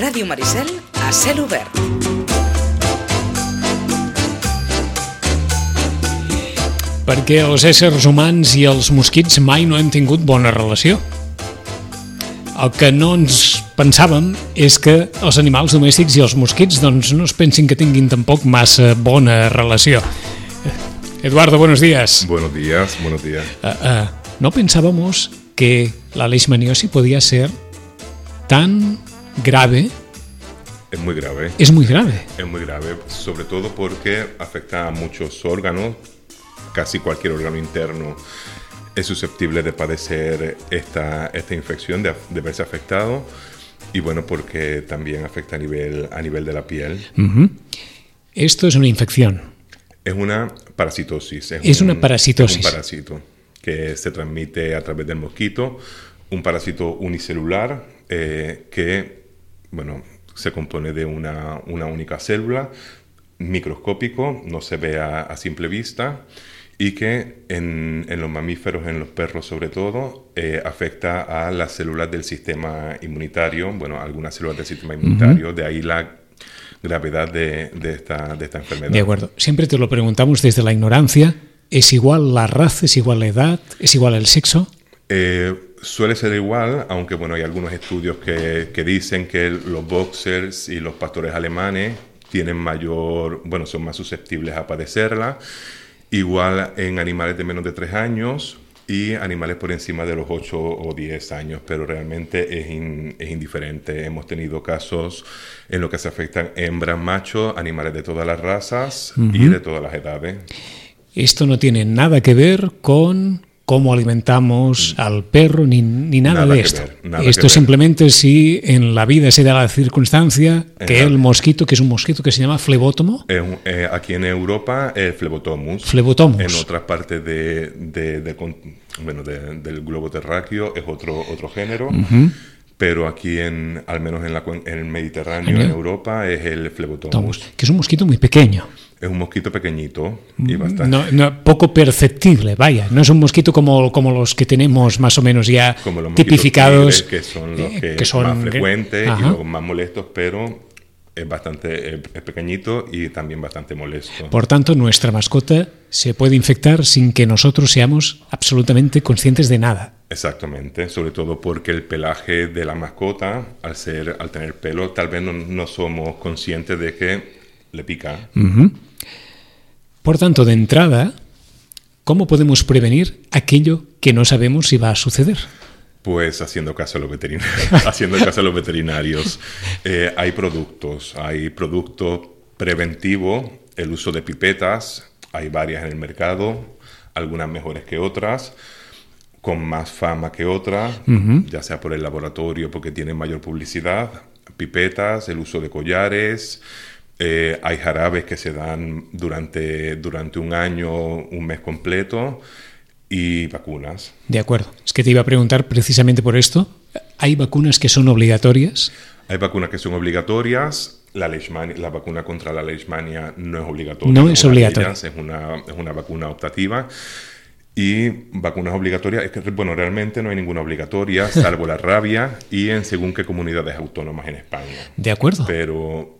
Ràdio Maricel a cel obert. Perquè els éssers humans i els mosquits mai no hem tingut bona relació. El que no ens pensàvem és que els animals domèstics i els mosquits doncs, no es pensin que tinguin tampoc massa bona relació. Eduardo, buenos días. Buenos días, buenos días. Uh, uh, no pensábamos que la leishmaniosis podía ser tan grave. Es muy grave. Es muy grave. Es muy grave, sobre todo porque afecta a muchos órganos, casi cualquier órgano interno es susceptible de padecer esta, esta infección, de, de, verse afectado, y bueno, porque también afecta a nivel, a nivel de la piel. Uh -huh. Esto es una infección. Es una parasitosis. Es, es un, una parasitosis. Es un parásito que se transmite a través del mosquito, un parásito unicelular eh, que, bueno, se compone de una, una única célula, microscópico, no se ve a, a simple vista y que en, en, los mamíferos, en los perros sobre todo, eh, afecta a las células del sistema inmunitario, bueno, algunas células del sistema inmunitario, uh -huh. de ahí la gravedad de, de, esta, de esta enfermedad. De acuerdo, siempre te lo preguntamos desde la ignorancia, ¿es igual la raza, es igual la edad, es igual el sexo? Eh, suele ser igual, aunque bueno, hay algunos estudios que, que dicen que los boxers y los pastores alemanes tienen mayor, bueno, son más susceptibles a padecerla. Igual en animales de menos de 3 años y animales por encima de los 8 o 10 años, pero realmente es, in, es, indiferente. Hemos tenido casos en los que se afectan hembras, machos, animales de todas las razas uh -huh. y de todas las edades. Esto no tiene nada que ver con cómo alimentamos al perro ni, ni nada, nada, de esto. Ver, esto simplemente si en la vida se da la circunstancia que el mosquito, que es un mosquito que se llama flebótomo. Eh, eh, aquí en Europa el flebotomus. Flebotomus. En otras partes de, de, de, bueno, del globo terráqueo es otro, otro género. Uh -huh. Pero aquí, en, al menos en, la, en el Mediterráneo, en Europa, es el flebotomus. Que es un mosquito muy pequeño. Es un mosquito pequeñito y bastante. No, no, poco perceptible, vaya. No es un mosquito como, como los que tenemos más o menos ya como los tipificados. Tigres, que son los que, que son más frecuentes Ajá. y los más molestos, pero es bastante es pequeñito y también bastante molesto. Por tanto, nuestra mascota se puede infectar sin que nosotros seamos absolutamente conscientes de nada. Exactamente, sobre todo porque el pelaje de la mascota, al ser, al tener pelo, tal vez no, no somos conscientes de que le pica. Uh -huh. Por tanto, de entrada, ¿cómo podemos prevenir aquello que no sabemos si va a suceder? Pues haciendo caso a los veterinarios. haciendo caso a los veterinarios. Eh, hay productos, hay productos preventivos, el uso de pipetas, hay varias en el mercado, algunas mejores que otras, con más fama que otras, uh -huh. ya sea por el laboratorio porque tienen mayor publicidad, pipetas, el uso de collares, eh, hay jarabes que se dan durante, durante un año, un mes completo y vacunas. De acuerdo. Es que te iba a preguntar precisamente por esto. ¿Hay vacunas que son obligatorias? Hay vacunas que son obligatorias. La, leishmania, la vacuna contra la leishmania no es obligatoria. No es obligatoria. Es una, es una vacuna optativa. Y vacunas obligatorias, es que, bueno, realmente no hay ninguna obligatoria, salvo la rabia y en según qué comunidades autónomas en España. De acuerdo. Pero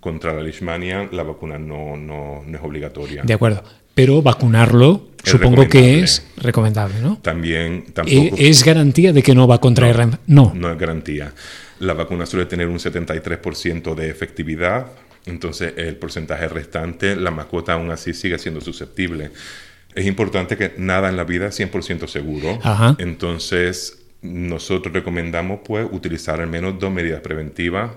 contra la leishmania la vacuna no, no, no es obligatoria. De acuerdo. Pero vacunarlo es supongo que es recomendable, ¿no? También tampoco, ¿Es garantía de que no va a contraer? No, no. no es garantía. La vacuna suele tener un 73% de efectividad, entonces el porcentaje restante, la mascota aún así sigue siendo susceptible. Es importante que nada en la vida es 100% seguro. Ajá. Entonces, nosotros recomendamos pues utilizar al menos dos medidas preventivas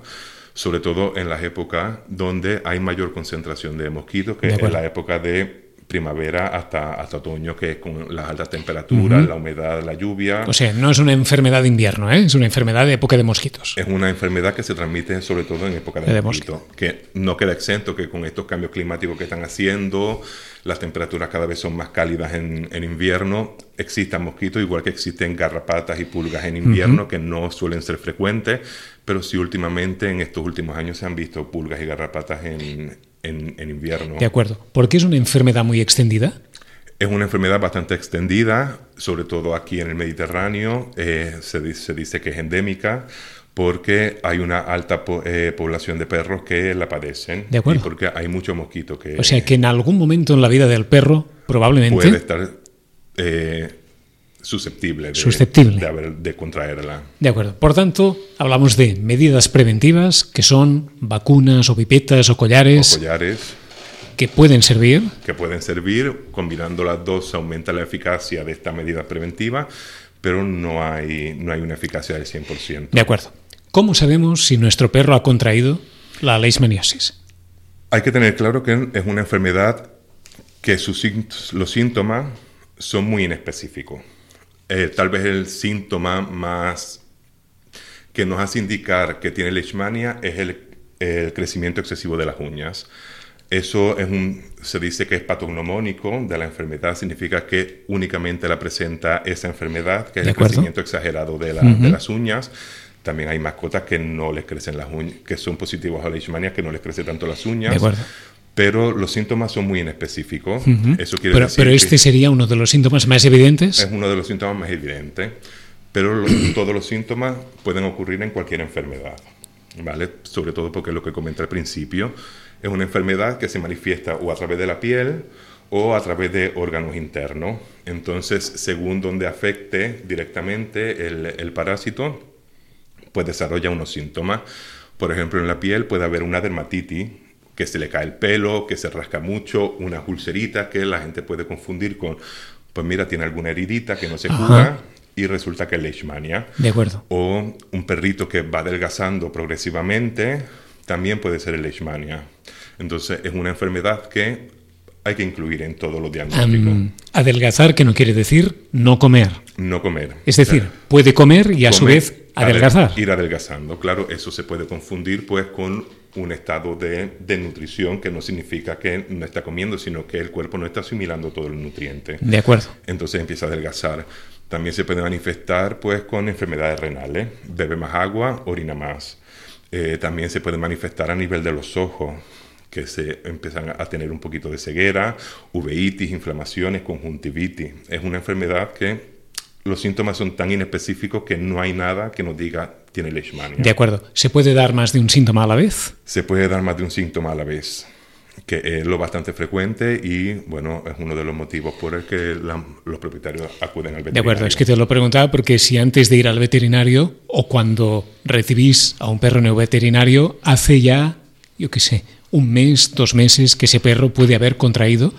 sobre todo en las épocas donde hay mayor concentración de mosquitos, que es la época de primavera hasta, hasta otoño, que es con las altas temperaturas, uh -huh. la humedad, la lluvia. O sea, no es una enfermedad de invierno, ¿eh? es una enfermedad de época de mosquitos. Es una enfermedad que se transmite sobre todo en época de, de mosquitos, mosquito. que no queda exento que con estos cambios climáticos que están haciendo, las temperaturas cada vez son más cálidas en, en invierno, existan mosquitos, igual que existen garrapatas y pulgas en invierno, uh -huh. que no suelen ser frecuentes, pero sí últimamente, en estos últimos años, se han visto pulgas y garrapatas en, en, en invierno. De acuerdo. ¿Por qué es una enfermedad muy extendida? Es una enfermedad bastante extendida, sobre todo aquí en el Mediterráneo. Eh, se, dice, se, dice, que es endémica porque hay una alta po- eh, población de perros que la padecen. De acuerdo. Y porque hay mucho mosquito que O sea que en algún momento en la vida del perro, probablemente, puede estar eh, susceptible, de, Susceptible. De, haber- de contraerla. De acuerdo. Por tanto, hablamos de medidas preventivas que son vacunas o pipetas o O collares collares que pueden servir. que pueden servir, combinando las dos aumenta la eficacia de esta medida preventiva, pero no hay, no hay una eficacia del 100%. De acuerdo. ¿Cómo sabemos si nuestro perro ha contraído la leishmaniasis? Hay que tener claro que es una enfermedad que sus, los síntomas son muy inespecíficos. Eh, tal vez el síntoma más que nos hace indicar que tiene leishmania es el, el crecimiento excesivo de las uñas. Eso es un, se dice que es patognomónico de la enfermedad, significa que únicamente la presenta esa enfermedad, que es el crecimiento exagerado de, la- de las uñas. También hay mascotas que no les crecen las uñas, que son positivos a la leishmania, que no les crece tanto las uñas. De. Pero los síntomas son muy inespecíficos. Eso quiere Pero, decir pero que este sería uno de los síntomas más evidentes. es uno de los síntomas más evidentes. Pero todos los síntomas pueden ocurrir en cualquier enfermedad. ¿Vale? Sobre todo porque lo que comenté al principio es una enfermedad que se manifiesta o a través de la piel o a través de órganos internos. Entonces, según donde afecte directamente el, el parásito, pues desarrolla unos síntomas. Por ejemplo, en la piel puede haber una dermatitis, que se le cae el pelo, que se rasca mucho, unas ulceritas que la gente puede confundir con, pues mira, tiene alguna heridita que no se cura y resulta que es leishmania. De acuerdo. O un perrito que va adelgazando progresivamente, también puede ser el leishmania. Entonces, es una enfermedad que hay que incluir en todos los diagnósticos. Am, adelgazar, que no quiere decir no comer. no comer. Es decir, puede comer y a su vez adelgazar. adel- Ir adelgazando. Claro, eso se puede confundir pues con un estado de, de nutrición que no significa que no está comiendo, sino que el cuerpo no está asimilando todo el nutriente. De acuerdo. Entonces empieza a adelgazar. También se puede manifestar pues con enfermedades renales. Bebe más agua, orina más. Eh, también se puede manifestar a nivel de los ojos, que se empiezan a tener un poquito de ceguera, uveitis, inflamaciones, conjuntivitis. Es una enfermedad que los síntomas son tan inespecíficos que no hay nada que nos diga tiene leishmania. De acuerdo. ¿Se puede dar más de un síntoma a la vez? Se puede dar más de un síntoma a la vez, que es lo bastante frecuente y, bueno, es uno de los motivos por el que la- los propietarios acuden al veterinario. De acuerdo, es que te lo preguntaba porque si antes de ir al veterinario o cuando recibís a un perro neoveterinario, hace ya, yo qué sé, un mes, dos meses que ese perro puede haber contraído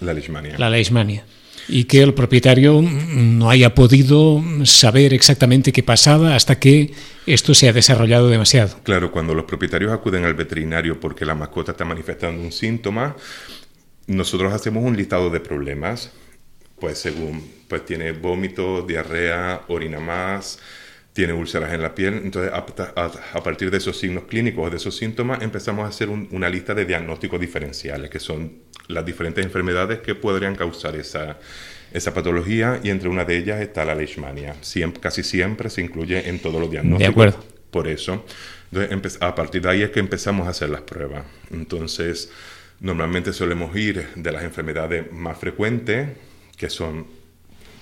La leishmania. la leishmania y que el propietario no haya podido saber exactamente qué pasaba hasta que esto se ha desarrollado demasiado. Claro, cuando los propietarios acuden al veterinario porque la mascota está manifestando un síntoma, nosotros hacemos un listado de problemas, pues según, pues tiene vómito, diarrea, orina más, tiene úlceras en la piel, entonces a, a- a partir de esos signos clínicos, de esos síntomas, empezamos a hacer un- una lista de diagnósticos diferenciales, que son las diferentes enfermedades que podrían causar esa, esa patología, y entre una de ellas está la leishmania. Siempre, casi siempre se incluye en todos los diagnósticos. acuerdo. Por eso, entonces, a partir de ahí es que empezamos a hacer las pruebas. Entonces, normalmente solemos ir de las enfermedades más frecuentes, que son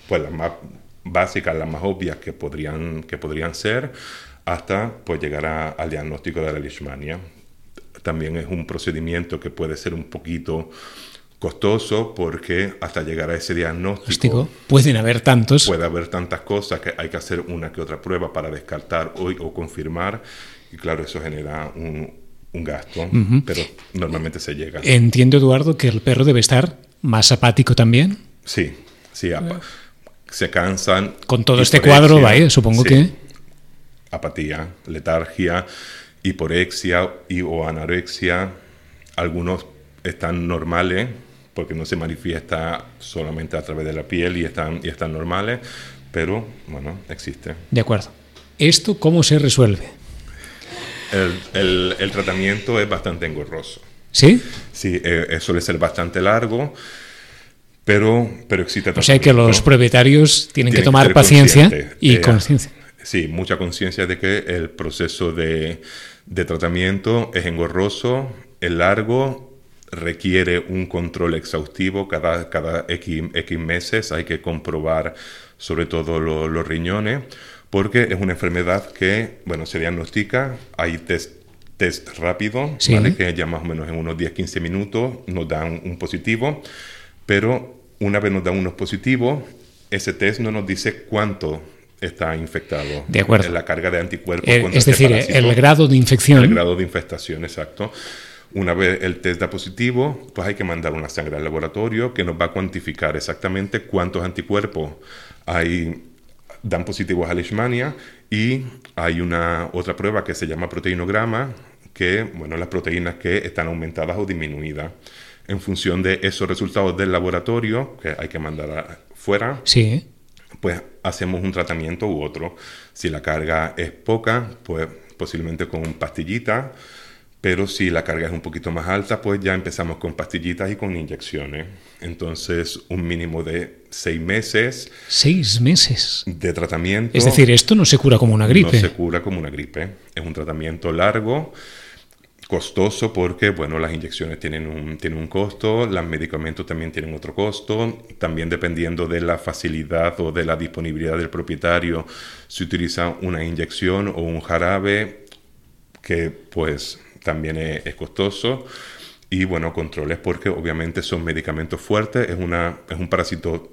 pues las más básicas, las más obvias que podrían, que podrían ser, hasta pues llegar a- al diagnóstico de la leishmania. También es un procedimiento que puede ser un poquito costoso porque hasta llegar a ese diagnóstico pueden haber tantos. puede haber tantas cosas que hay que hacer una que otra prueba para descartar o, o confirmar y claro, eso genera un, un gasto, pero normalmente se llega. Entiendo, Eduardo, que el perro debe estar más apático también. Sí, sí, apa- se cansan. Con todo este cuadro, vaya, supongo sí, que- Apatía, letargia, hiporexia y, o anorexia. Algunos están normales porque no se manifiesta solamente a través de la piel y están, y están normales, pero bueno, existe. De acuerdo. ¿Esto cómo se resuelve? El, el- el tratamiento es bastante engorroso. ¿Sí? Sí, eh, eh, suele ser bastante largo, pero, pero existe O sea que los tratamiento. propietarios tienen que Tienen tomar ser paciencia y Eh, conciencia. Sí, mucha conciencia de que el proceso de, de tratamiento es engorroso, es largo, requiere un control exhaustivo cada, cada X, X meses, hay que comprobar sobre todo lo- los riñones, porque es una enfermedad que, bueno, se diagnostica, hay test, test rápido, Sí. ¿vale? que ya más o menos en unos 10-15 minutos nos dan un positivo, pero una vez nos dan unos positivos, ese test no nos dice cuánto está infectado. De acuerdo. La carga de anticuerpos. Eh, contra es decir, parásito. el grado de infección. El grado de infestación, exacto. Una vez el test da positivo, pues hay que mandar una sangre al laboratorio que nos va a cuantificar exactamente cuántos anticuerpos hay, dan positivos a Leishmania y hay una otra prueba que se llama proteinograma, que, bueno, las proteínas que están aumentadas o disminuidas. En función de esos resultados del laboratorio, que hay que mandar a- fuera, Sí. pues hacemos un tratamiento u otro. Si la carga es poca, pues posiblemente con pastillita, pero si la carga es un poquito más alta, pues ya empezamos con pastillitas y con inyecciones. Entonces, un mínimo de seis meses Seis meses. de tratamiento. Es decir, esto no se cura como una gripe. No se cura como una gripe. Es un tratamiento largo, costoso, porque bueno, las inyecciones tienen un, tienen un costo, los medicamentos también tienen otro costo. También dependiendo de la facilidad o de la disponibilidad del propietario, se utiliza una inyección o un jarabe que pues también es, costoso. Y bueno, controles porque obviamente son medicamentos fuertes, es, una, es un parásito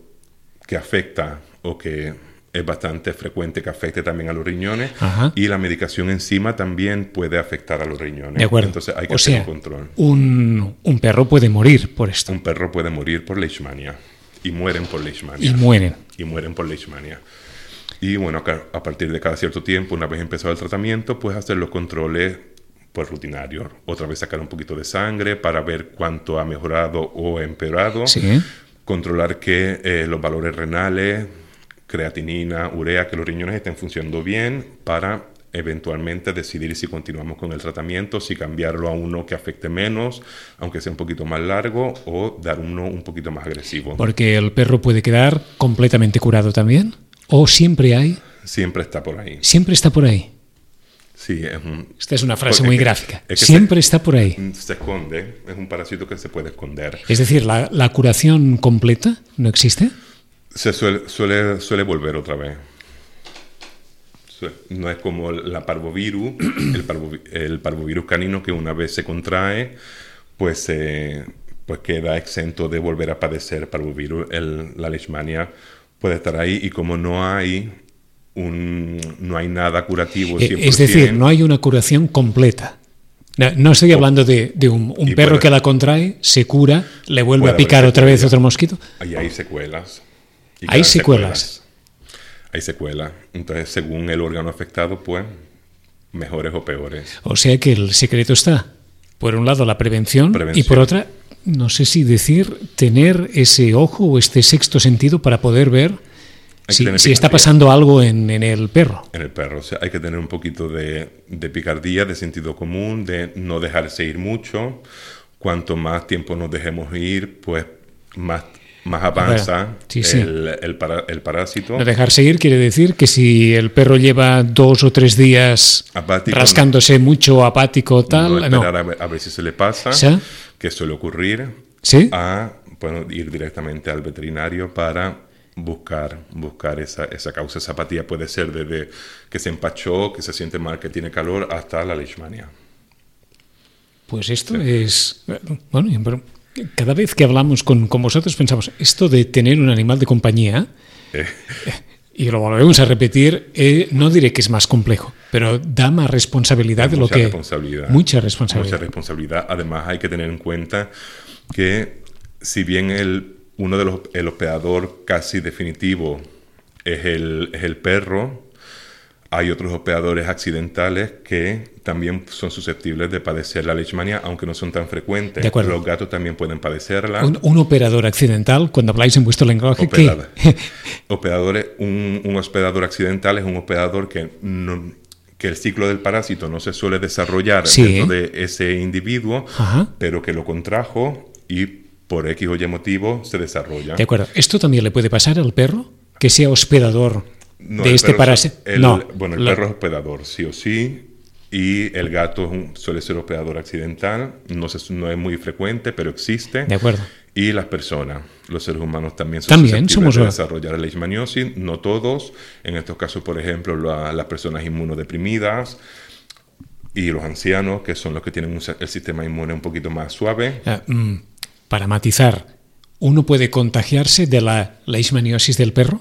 que afecta o que es bastante frecuente que afecte también a los riñones Ajá. y la medicación encima también puede afectar a los riñones. De acuerdo. Entonces hay que o hacer sea, un control. Un, un perro puede morir por esto. Un perro puede morir por leishmania y mueren por leishmania. Y mueren. Y mueren por leishmania. Y bueno, a partir de cada cierto tiempo, una vez empezado el tratamiento, pues hacer los controles pues rutinarios. Otra vez sacar un poquito de sangre para ver cuánto ha mejorado o empeorado. Sí. Controlar que eh, los valores renales, creatinina, urea, que los riñones estén funcionando bien para eventualmente decidir si continuamos con el tratamiento, si cambiarlo a uno que afecte menos, aunque sea un poquito más largo, o dar uno un poquito más agresivo. Porque el perro puede quedar completamente curado también. O siempre hay, Siempre está por ahí. siempre está por ahí. Sí, es un... Esta es una frase muy es que- gráfica. es que Siempre está por ahí. se, se esconde, es un parásito que se puede esconder. Es decir, la, la curación completa no existe. Se suele, suele, suele volver otra vez. No es como la parvovirus, el, parvovi- el parvovirus canino que una vez se contrae, pues, eh, pues queda exento de volver a padecer parvovirus. El- la leishmania puede estar ahí y como no hay, un, no hay nada curativo. Eh, 100%, Es decir, no hay una curación completa. No, no estoy hablando de, de un, un perro puede- que la contrae, se cura, le vuelve a picar otra vez otro mosquito. Ahí hay secuelas. Y Hay secuelas. Hay secuelas. Entonces, según el órgano afectado, pues, mejores o peores. O sea que el secreto está, por un lado, la prevención, y por otra, no sé si decir, tener ese ojo o este sexto sentido para poder ver si, si está pasando algo en, en el perro. En el perro, o sea, hay que tener un poquito de, de picardía, de sentido común, de no dejarse ir mucho. Cuanto más tiempo nos dejemos ir, pues más, más avanza sí, sí. El, el para- el parásito. No dejarse ir quiere decir que si el perro lleva dos o tres días Apático, rascándose mucho, apático, tal, no no. esperar a, ver, a ver si se le pasa, ¿Sí? que suele ocurrir, a bueno, ir directamente al veterinario para buscar, buscar esa, esa causa. Esa apatía puede ser desde que se empachó, que se siente mal, que tiene calor, hasta la leishmania. Pues esto es. Bueno, cada vez que hablamos con, con vosotros pensamos, esto de tener un animal de compañía, Eh, y lo volvemos a repetir, eh, no diré que es más complejo, pero da más responsabilidad de lo mucha que. responsabilidad. Mucha responsabilidad. Mucha responsabilidad. Además, hay que tener en cuenta que si bien el, uno de los, el hospedador casi definitivo es el, es el perro, hay otros hospedadores accidentales que también son susceptibles de padecer la leishmania, aunque no son tan frecuentes. De acuerdo. Los gatos también pueden padecerla. Un, un operador accidental, cuando habláis en vuestro lenguaje, ¿qué? Hospedador. Hospedadores, un, un hospedador accidental es un hospedador que, no- que el ciclo del parásito no se suele desarrollar Sí. dentro de ese individuo, Ajá. pero que lo contrajo y por X o Y motivo se desarrolla. De acuerdo. ¿Esto también le puede pasar al perro? Que sea hospedador No, de este parásito. No. Bueno, el la- perro es hospedador, sí o sí. Y el gato es un- suele ser hospedador accidental. No, se- no es muy frecuente, pero existe. De acuerdo. y las personas. Los seres humanos también son También somos- de desarrollar leishmaniosis, no todos. En estos casos, por ejemplo, la- las personas inmunodeprimidas y los ancianos, que son los que tienen un el sistema inmune un poquito más suave. Mm, para matizar, ¿uno puede contagiarse de la leishmaniosis del perro?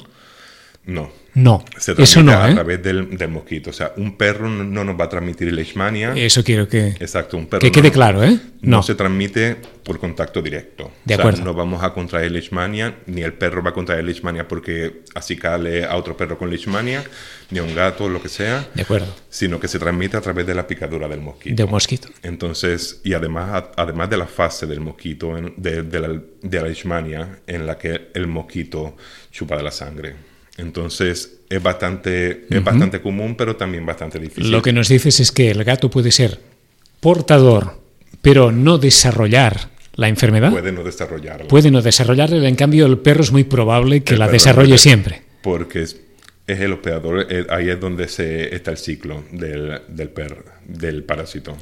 No. No, Se eso no, a ¿eh? través del, del mosquito. O sea, un perro no, no nos va a transmitir leishmania. Eso quiero que, Exacto, un perro. que no- quede claro, ¿eh? No. No. se transmite por contacto directo. De O sea, acuerdo. no vamos a contraer leishmania, ni el perro va a contraer leishmania porque acicale a otro perro con leishmania, ni a un gato, lo que sea, De acuerdo, sino que se transmite a través de la picadura del mosquito. de un mosquito. Entonces, y además, además de la fase del mosquito, en- de, de la, de la leishmania, en la que el mosquito chupa de la sangre. Entonces, es bastante, es bastante común, pero también bastante difícil. Lo que nos dices es que el gato puede ser portador, pero no desarrollar la enfermedad. puede no desarrollarla. Puede no desarrollarla, en cambio el perro es muy probable que El la desarrolle es- siempre. Porque es, es el hospedador, eh, ahí es donde se, está el ciclo del, del perro, del parásito.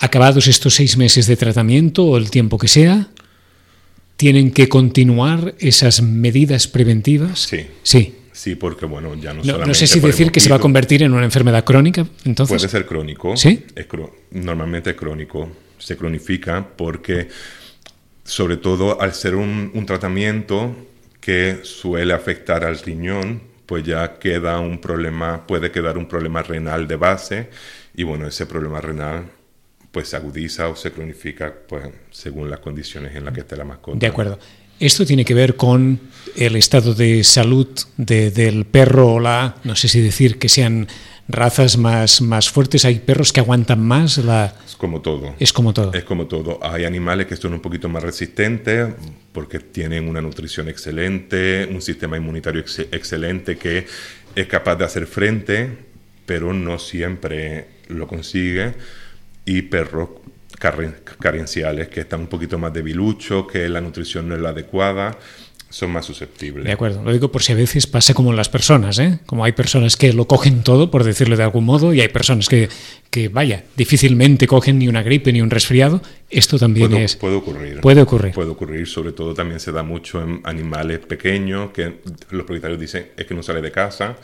Acabados estos seis meses de tratamiento o el tiempo que sea, ¿tienen que continuar esas medidas preventivas? Sí. Sí. Sí, porque bueno, ya no, No, solamente no sé si decir que se va a convertir en una enfermedad crónica, entonces. Puede ser crónico. ¿Sí? Es normalmente es crónico. Se cronifica porque, sobre todo al ser un, un tratamiento que suele afectar al riñón, pues ya queda un problema, puede quedar un problema renal de base y bueno, ese problema renal pues se agudiza o se cronifica pues según las condiciones en las que esté la mascota. De acuerdo. ¿Esto tiene que ver con el estado de salud de- del perro o la, no sé si decir que sean razas más, más fuertes? ¿Hay perros que aguantan más? La, Es como todo. es como todo. Es como todo. Hay animales que son un poquito más resistentes porque tienen una nutrición excelente, un sistema inmunitario ex- excelente que es capaz de hacer frente, pero no siempre lo consigue. Y perros carenciales que están un poquito más debiluchos, que la nutrición no es la adecuada, son más susceptibles. De acuerdo, lo digo por si a veces pasa como en las personas, ¿eh? Como hay personas que lo cogen todo, por decirlo de algún modo, y hay personas que, que vaya, difícilmente cogen ni una gripe ni un resfriado. Esto también Puede, es... puede ocurrir. Puede ocurrir. Puede ocurrir, sobre todo también se da mucho en animales pequeños que los propietarios dicen es que no sale de casa,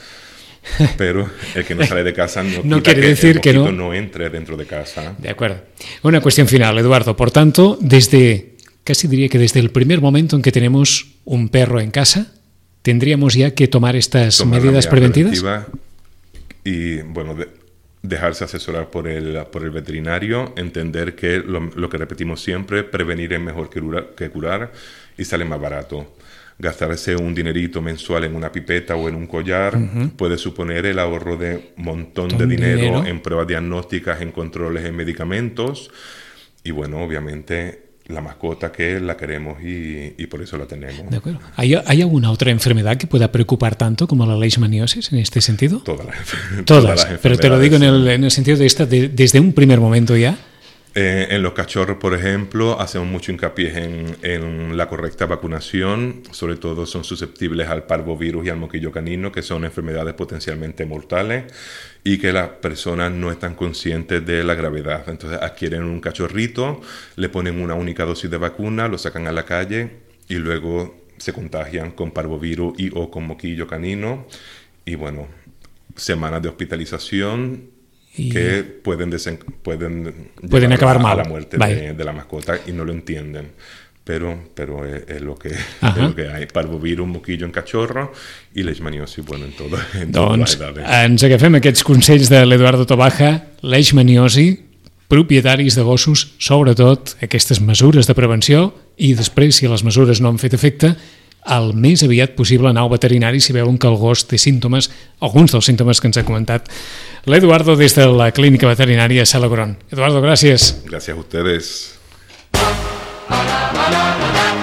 pero el que no sale de casa no, No quiere decir el que no. no entre dentro de casa. De acuerdo. Una cuestión final, Eduardo. Por tanto, desde, casi diría que desde el primer momento en que tenemos un perro en casa, tendríamos ya que tomar estas Tomar medidas medida preventivas. preventiva y bueno, de- dejarse asesorar por el, por el veterinario, entender que lo, lo que repetimos siempre, prevenir es mejor que curar, que curar y sale más barato. Gastarse un dinerito mensual en una pipeta o en un collar puede suponer el ahorro de un montón de Montón de dinero, dinero. en pruebas diagnósticas, en controles, en medicamentos. Y bueno, obviamente la mascota que la queremos y, y por eso la tenemos. De acuerdo. ¿Hay, hay alguna otra enfermedad que pueda preocupar tanto como la leishmaniosis en este sentido? Todas las, Todas, las pero te lo digo en enfermedades. el, en el sentido de esta, de- desde un primer momento ya. Eh, en los cachorros, por ejemplo, hacemos mucho hincapié en, en la correcta vacunación. Sobre todo son susceptibles al parvovirus y al moquillo canino, que son enfermedades potencialmente mortales y que las personas no están conscientes de la gravedad. Entonces adquieren un cachorrito, le ponen una única dosis de vacuna, lo sacan a la calle y luego se contagian con parvovirus y o con moquillo canino. Y bueno, semanas de hospitalización Y- que pueden, desen- pueden, Pueden acabar a- mal. a la muerte de, de la mascota y no lo entienden. Pero, pero es, es lo que, es lo que hay. Parvovirus, moquillo en cachorro i leishmaniosi, bueno, en, todo, en Doncs edades. ens agafem aquests consells de l'Eduardo Tobaja, leishmaniosi, propietaris de gossos, sobretot aquestes mesures de prevenció i després, si les mesures no han fet efecte, el més aviat possible anar al veterinari si veuen que el gos té símptomes, alguns dels símptomes que ens ha comentat l'Eduardo des de la clínica veterinària Salagron. Eduardo, gràcies. Gracias a ustedes. la la la la